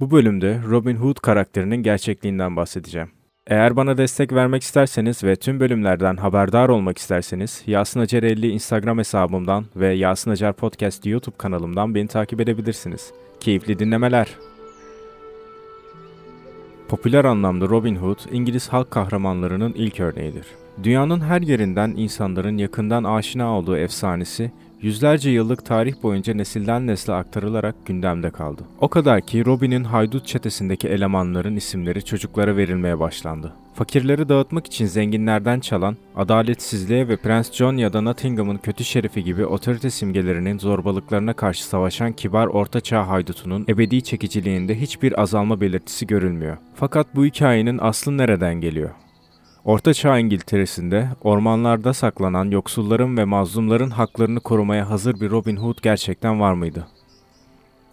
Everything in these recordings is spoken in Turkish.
Bu bölümde Robin Hood karakterinin gerçekliğinden bahsedeceğim. Eğer bana destek vermek isterseniz ve tüm bölümlerden haberdar olmak isterseniz Yasin Acar 50 Instagram hesabımdan ve Yasin Acar Podcast YouTube kanalımdan beni takip edebilirsiniz. Keyifli dinlemeler. Popüler anlamda Robin Hood, İngiliz halk kahramanlarının ilk örneğidir. Dünyanın her yerinden insanların yakından aşina olduğu efsanesi, yüzlerce yıllık tarih boyunca nesilden nesle aktarılarak gündemde kaldı. O kadar ki Robin'in haydut çetesindeki elemanların isimleri çocuklara verilmeye başlandı. Fakirleri dağıtmak için zenginlerden çalan, adaletsizliğe ve Prens John ya da Nottingham'ın kötü şerifi gibi otorite simgelerinin zorbalıklarına karşı savaşan kibar ortaçağ haydutunun ebedi çekiciliğinde hiçbir azalma belirtisi görülmüyor. Fakat bu hikayenin aslı nereden geliyor? Orta Çağ İngiltere'sinde ormanlarda saklanan yoksulların ve mazlumların haklarını korumaya hazır bir Robin Hood gerçekten var mıydı?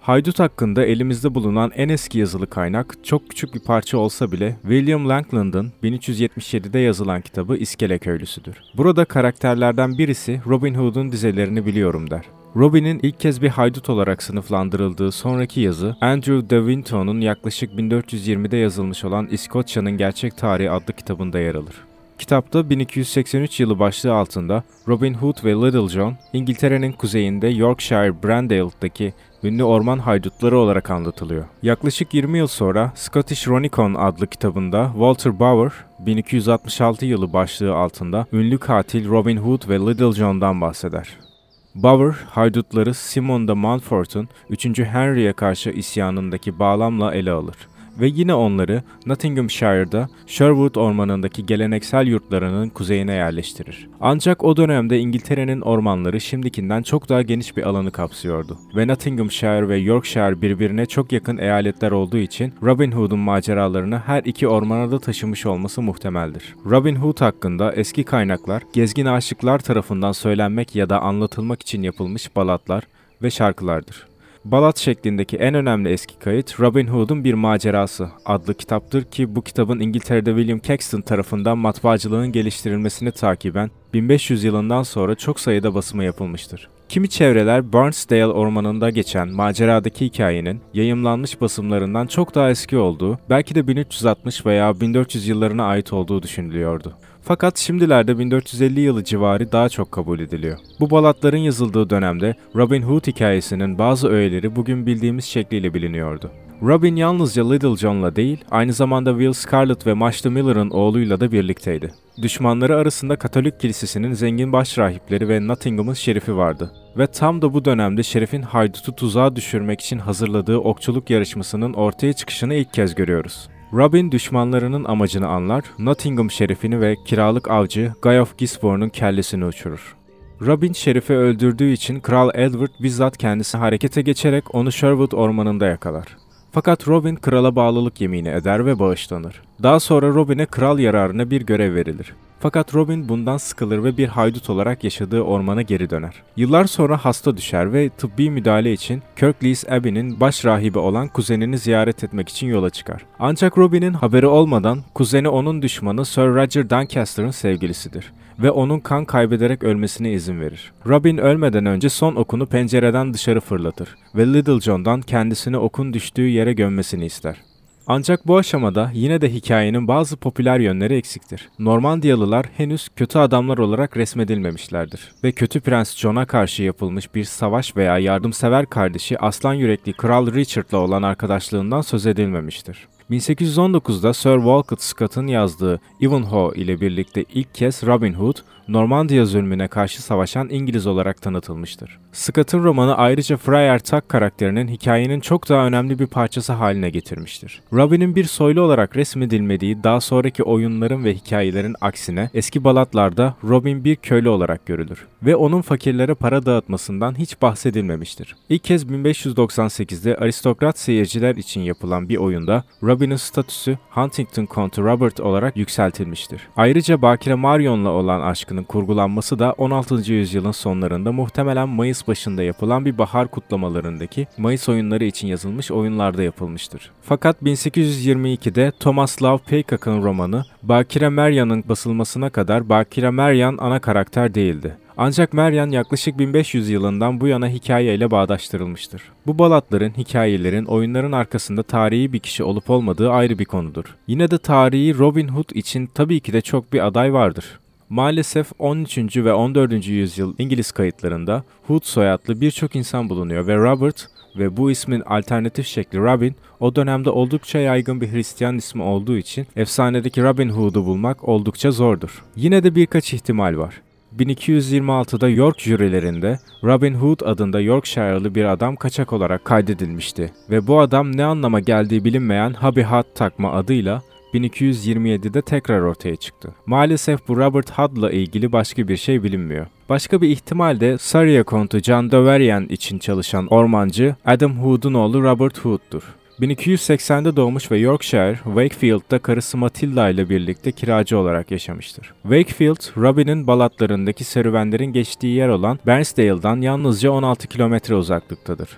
Haydut hakkında elimizde bulunan en eski yazılı kaynak çok küçük bir parça olsa bile William Langland'ın 1377'de yazılan kitabı İskele Köylüsüdür. Burada karakterlerden birisi Robin Hood'un dizelerini biliyorum der. Robin'in ilk kez bir haydut olarak sınıflandırıldığı sonraki yazı Andrew de Winton'un yaklaşık 1420'de yazılmış olan İskoçya'nın Gerçek Tarihi adlı kitabında yer alır. Kitapta 1283 yılı başlığı altında Robin Hood ve Little John, İngiltere'nin kuzeyinde Yorkshire Brandale'daki ünlü orman haydutları olarak anlatılıyor. Yaklaşık 20 yıl sonra Scottish Chronicon adlı kitabında Walter Bower, 1266 yılı başlığı altında ünlü katil Robin Hood ve Little John'dan bahseder. Bower, haydutları Simon de Montfort'un 3. Henry'e karşı isyanındaki bağlamla ele alır ve yine onları Nottinghamshire'da Sherwood ormanındaki geleneksel yurtlarının kuzeyine yerleştirir. Ancak o dönemde İngiltere'nin ormanları şimdikinden çok daha geniş bir alanı kapsıyordu ve Nottinghamshire ve Yorkshire birbirine çok yakın eyaletler olduğu için Robin Hood'un maceralarını her iki ormana da taşımış olması muhtemeldir. Robin Hood hakkında eski kaynaklar gezgin aşıklar tarafından söylenmek ya da anlatılmak için yapılmış balatlar ve şarkılardır. Balat şeklindeki en önemli eski kayıt Robin Hood'un Bir Macerası adlı kitaptır ki bu kitabın İngiltere'de William Caxton tarafından matbaacılığın geliştirilmesini takiben 1500 yılından sonra çok sayıda basımı yapılmıştır. Kimi çevreler Barnsdale ormanında geçen maceradaki hikayenin yayımlanmış basımlarından çok daha eski olduğu, belki de 1360 veya 1400 yıllarına ait olduğu düşünülüyordu. Fakat şimdilerde 1450 yılı civarı daha çok kabul ediliyor. Bu balatların yazıldığı dönemde Robin Hood hikayesinin bazı öğeleri bugün bildiğimiz şekliyle biliniyordu. Robin yalnızca Little John'la değil, aynı zamanda Will Scarlet ve Maçlı Miller'ın oğluyla da birlikteydi. Düşmanları arasında Katolik Kilisesi'nin zengin başrahipleri ve Nottingham'ın şerifi vardı. Ve tam da bu dönemde şerifin haydutu tuzağa düşürmek için hazırladığı okçuluk yarışmasının ortaya çıkışını ilk kez görüyoruz. Robin düşmanlarının amacını anlar, Nottingham şerifini ve kiralık avcı Guy of Gisborne'un kellesini uçurur. Robin şerifi öldürdüğü için Kral Edward bizzat kendisi harekete geçerek onu Sherwood ormanında yakalar. Fakat Robin krala bağlılık yemini eder ve bağışlanır. Daha sonra Robin'e kral yararına bir görev verilir. Fakat Robin bundan sıkılır ve bir haydut olarak yaşadığı ormana geri döner. Yıllar sonra hasta düşer ve tıbbi müdahale için Kirklees Abbey'nin baş rahibi olan kuzenini ziyaret etmek için yola çıkar. Ancak Robin'in haberi olmadan kuzeni onun düşmanı Sir Roger Doncaster'ın sevgilisidir ve onun kan kaybederek ölmesine izin verir. Robin ölmeden önce son okunu pencereden dışarı fırlatır ve Little John'dan kendisini okun düştüğü yere gömmesini ister. Ancak bu aşamada yine de hikayenin bazı popüler yönleri eksiktir. Normandiyalılar henüz kötü adamlar olarak resmedilmemişlerdir ve kötü Prens John'a karşı yapılmış bir savaş veya yardımsever kardeşi aslan yürekli Kral Richard'la olan arkadaşlığından söz edilmemiştir. 1819'da Sir Walcott Scott'ın yazdığı Ivanhoe ile birlikte ilk kez Robin Hood, Normandiya zulmüne karşı savaşan İngiliz olarak tanıtılmıştır. Scott'ın romanı ayrıca Friar Tuck karakterinin hikayenin çok daha önemli bir parçası haline getirmiştir. Robin'in bir soylu olarak resmedilmediği daha sonraki oyunların ve hikayelerin aksine eski balatlarda Robin bir köylü olarak görülür ve onun fakirlere para dağıtmasından hiç bahsedilmemiştir. İlk kez 1598'de aristokrat seyirciler için yapılan bir oyunda Robin'in statüsü Huntington Count Robert olarak yükseltilmiştir. Ayrıca Bakire Marion'la olan aşkının kurgulanması da 16. yüzyılın sonlarında muhtemelen Mayıs başında yapılan bir bahar kutlamalarındaki Mayıs oyunları için yazılmış oyunlarda yapılmıştır. Fakat 1822'de Thomas Love Paycock'ın romanı Bakire Meryan'ın basılmasına kadar Bakire Meryan ana karakter değildi. Ancak Meryan yaklaşık 1500 yılından bu yana hikayeyle bağdaştırılmıştır. Bu balatların, hikayelerin, oyunların arkasında tarihi bir kişi olup olmadığı ayrı bir konudur. Yine de tarihi Robin Hood için tabii ki de çok bir aday vardır. Maalesef 13. ve 14. yüzyıl İngiliz kayıtlarında Hood soyadlı birçok insan bulunuyor ve Robert ve bu ismin alternatif şekli Robin o dönemde oldukça yaygın bir Hristiyan ismi olduğu için efsanedeki Robin Hood'u bulmak oldukça zordur. Yine de birkaç ihtimal var. 1226'da York jürilerinde Robin Hood adında Yorkshire'lı bir adam kaçak olarak kaydedilmişti ve bu adam ne anlama geldiği bilinmeyen Habi Hat takma adıyla 1227'de tekrar ortaya çıktı. Maalesef bu Robert Hudd'la ilgili başka bir şey bilinmiyor. Başka bir ihtimal de Surrey kontu John Doverian için çalışan ormancı Adam Hood'un oğlu Robert Hood'dur. 1280'de doğmuş ve Yorkshire, Wakefield'da karısı Matilda ile birlikte kiracı olarak yaşamıştır. Wakefield, Robin'in balatlarındaki serüvenlerin geçtiği yer olan Barnsdale'dan yalnızca 16 kilometre uzaklıktadır.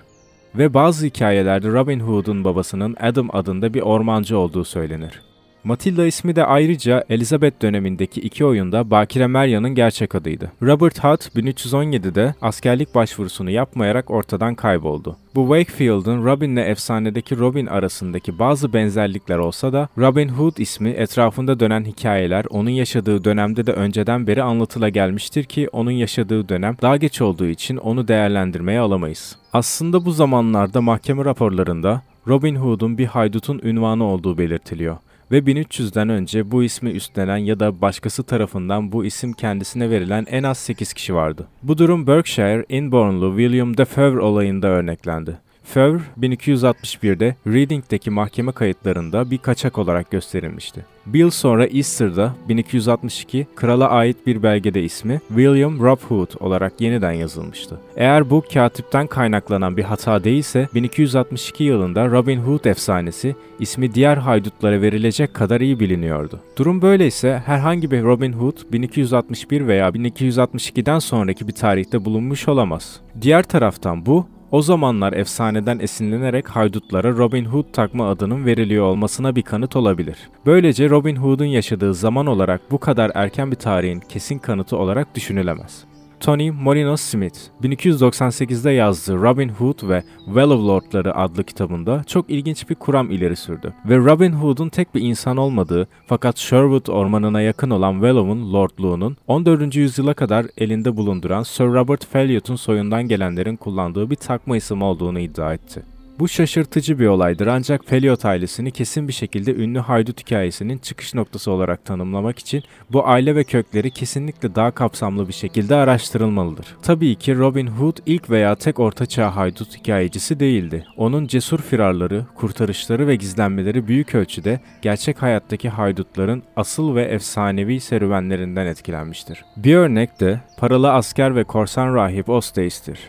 Ve bazı hikayelerde Robin Hood'un babasının Adam adında bir ormancı olduğu söylenir. Matilda ismi de ayrıca Elizabeth dönemindeki iki oyunda Bakire Merya'nın gerçek adıydı. Robert Hutt 1317'de askerlik başvurusunu yapmayarak ortadan kayboldu. Bu Wakefield'ın Robin'le efsanedeki Robin arasındaki bazı benzerlikler olsa da Robin Hood ismi etrafında dönen hikayeler onun yaşadığı dönemde de önceden beri anlatıla gelmiştir ki onun yaşadığı dönem daha geç olduğu için onu değerlendirmeye alamayız. Aslında bu zamanlarda mahkeme raporlarında Robin Hood'un bir haydutun ünvanı olduğu belirtiliyor ve 1300'den önce bu ismi üstlenen ya da başkası tarafından bu isim kendisine verilen en az 8 kişi vardı. Bu durum Berkshire, Inbornlu William Defevre olayında örneklendi. Fevre 1261'de Reading'deki mahkeme kayıtlarında bir kaçak olarak gösterilmişti. Bir yıl sonra Easter'da 1262 krala ait bir belgede ismi William Rob olarak yeniden yazılmıştı. Eğer bu katipten kaynaklanan bir hata değilse 1262 yılında Robin Hood efsanesi ismi diğer haydutlara verilecek kadar iyi biliniyordu. Durum böyleyse herhangi bir Robin Hood 1261 veya 1262'den sonraki bir tarihte bulunmuş olamaz. Diğer taraftan bu o zamanlar efsaneden esinlenerek haydutlara Robin Hood takma adının veriliyor olmasına bir kanıt olabilir. Böylece Robin Hood'un yaşadığı zaman olarak bu kadar erken bir tarihin kesin kanıtı olarak düşünülemez. Tony Molino Smith, 1298'de yazdığı Robin Hood ve Well of Lordları adlı kitabında çok ilginç bir kuram ileri sürdü. Ve Robin Hood'un tek bir insan olmadığı fakat Sherwood ormanına yakın olan Wellow'un lordluğunun 14. yüzyıla kadar elinde bulunduran Sir Robert Felliott'un soyundan gelenlerin kullandığı bir takma isim olduğunu iddia etti. Bu şaşırtıcı bir olaydır ancak Feliot ailesini kesin bir şekilde ünlü haydut hikayesinin çıkış noktası olarak tanımlamak için bu aile ve kökleri kesinlikle daha kapsamlı bir şekilde araştırılmalıdır. Tabii ki Robin Hood ilk veya tek ortaçağ haydut hikayecisi değildi. Onun cesur firarları, kurtarışları ve gizlenmeleri büyük ölçüde gerçek hayattaki haydutların asıl ve efsanevi serüvenlerinden etkilenmiştir. Bir örnek de paralı asker ve korsan rahip Ostace'tir.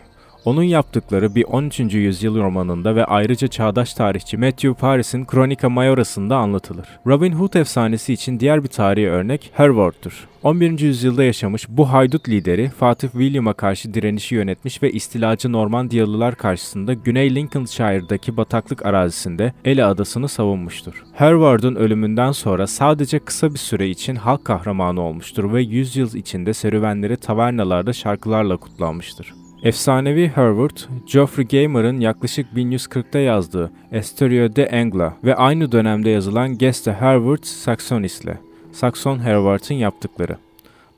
Onun yaptıkları bir 13. yüzyıl romanında ve ayrıca çağdaş tarihçi Matthew Paris'in Kronika Majorası'nda anlatılır. Robin Hood efsanesi için diğer bir tarihi örnek Hereward'dur. 11. yüzyılda yaşamış bu haydut lideri Fatih William'a karşı direnişi yönetmiş ve istilacı Normandiyalılar karşısında Güney Lincolnshire'daki bataklık arazisinde Ele Adası'nı savunmuştur. Hereward'ın ölümünden sonra sadece kısa bir süre için halk kahramanı olmuştur ve 100 yıl içinde serüvenleri tavernalarda şarkılarla kutlanmıştır. Efsanevi Hereward, Geoffrey Gamer'ın yaklaşık 1140'ta yazdığı Asterio de Angla ve aynı dönemde yazılan Geste Hereward Saxonis'le Saxon Hereward'ın yaptıkları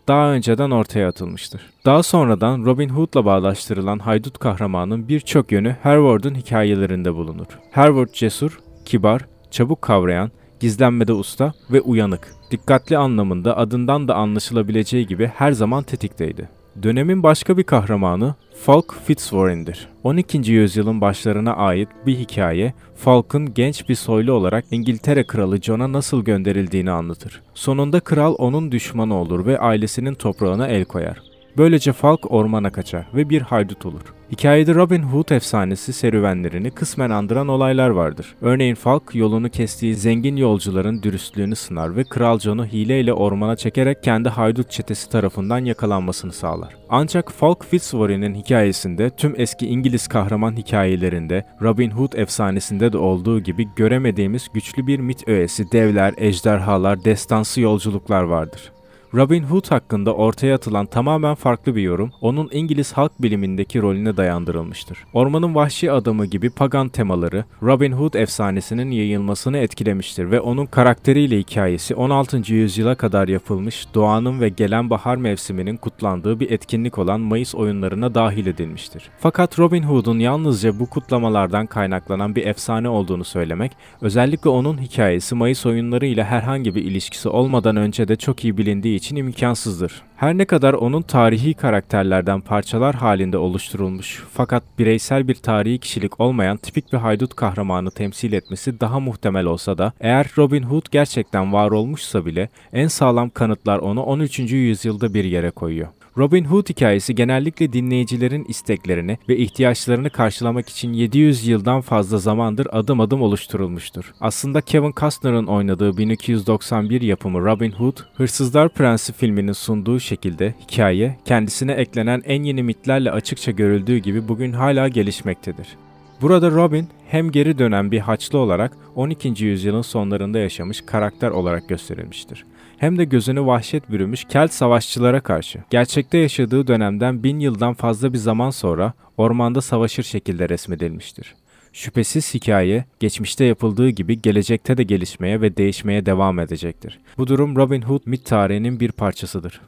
daha önceden ortaya atılmıştır. Daha sonradan Robin Hood'la bağdaştırılan haydut kahramanın birçok yönü Hereward'ın hikayelerinde bulunur. Hereward cesur, kibar, çabuk kavrayan, gizlenmede usta ve uyanık. Dikkatli anlamında adından da anlaşılabileceği gibi her zaman tetikteydi. Dönemin başka bir kahramanı Falk Fitzwarren'dir. 12. yüzyılın başlarına ait bir hikaye, Falk'ın genç bir soylu olarak İngiltere Kralı John'a nasıl gönderildiğini anlatır. Sonunda kral onun düşmanı olur ve ailesinin toprağına el koyar. Böylece Falk ormana kaçar ve bir haydut olur. Hikayede Robin Hood efsanesi serüvenlerini kısmen andıran olaylar vardır. Örneğin Falk yolunu kestiği zengin yolcuların dürüstlüğünü sınar ve Kral John'u hileyle ormana çekerek kendi haydut çetesi tarafından yakalanmasını sağlar. Ancak Falk Fitzwarren'in hikayesinde tüm eski İngiliz kahraman hikayelerinde Robin Hood efsanesinde de olduğu gibi göremediğimiz güçlü bir mit öğesi, devler, ejderhalar, destansı yolculuklar vardır. Robin Hood hakkında ortaya atılan tamamen farklı bir yorum, onun İngiliz halk bilimindeki rolüne dayandırılmıştır. Ormanın vahşi adamı gibi pagan temaları, Robin Hood efsanesinin yayılmasını etkilemiştir ve onun karakteriyle hikayesi 16. yüzyıla kadar yapılmış doğanın ve gelen bahar mevsiminin kutlandığı bir etkinlik olan Mayıs oyunlarına dahil edilmiştir. Fakat Robin Hood'un yalnızca bu kutlamalardan kaynaklanan bir efsane olduğunu söylemek, özellikle onun hikayesi Mayıs oyunları ile herhangi bir ilişkisi olmadan önce de çok iyi bilindiği için imkansızdır. Her ne kadar onun tarihi karakterlerden parçalar halinde oluşturulmuş fakat bireysel bir tarihi kişilik olmayan tipik bir haydut kahramanı temsil etmesi daha muhtemel olsa da eğer Robin Hood gerçekten var olmuşsa bile en sağlam kanıtlar onu 13. yüzyılda bir yere koyuyor. Robin Hood hikayesi genellikle dinleyicilerin isteklerini ve ihtiyaçlarını karşılamak için 700 yıldan fazla zamandır adım adım oluşturulmuştur. Aslında Kevin Costner'ın oynadığı 1291 yapımı Robin Hood, Hırsızlar Prensi filminin sunduğu şekilde hikaye kendisine eklenen en yeni mitlerle açıkça görüldüğü gibi bugün hala gelişmektedir. Burada Robin hem geri dönen bir haçlı olarak 12. yüzyılın sonlarında yaşamış karakter olarak gösterilmiştir. Hem de gözünü vahşet bürümüş Kelt savaşçılara karşı. Gerçekte yaşadığı dönemden bin yıldan fazla bir zaman sonra ormanda savaşır şekilde resmedilmiştir. Şüphesiz hikaye, geçmişte yapıldığı gibi gelecekte de gelişmeye ve değişmeye devam edecektir. Bu durum Robin Hood mit tarihinin bir parçasıdır.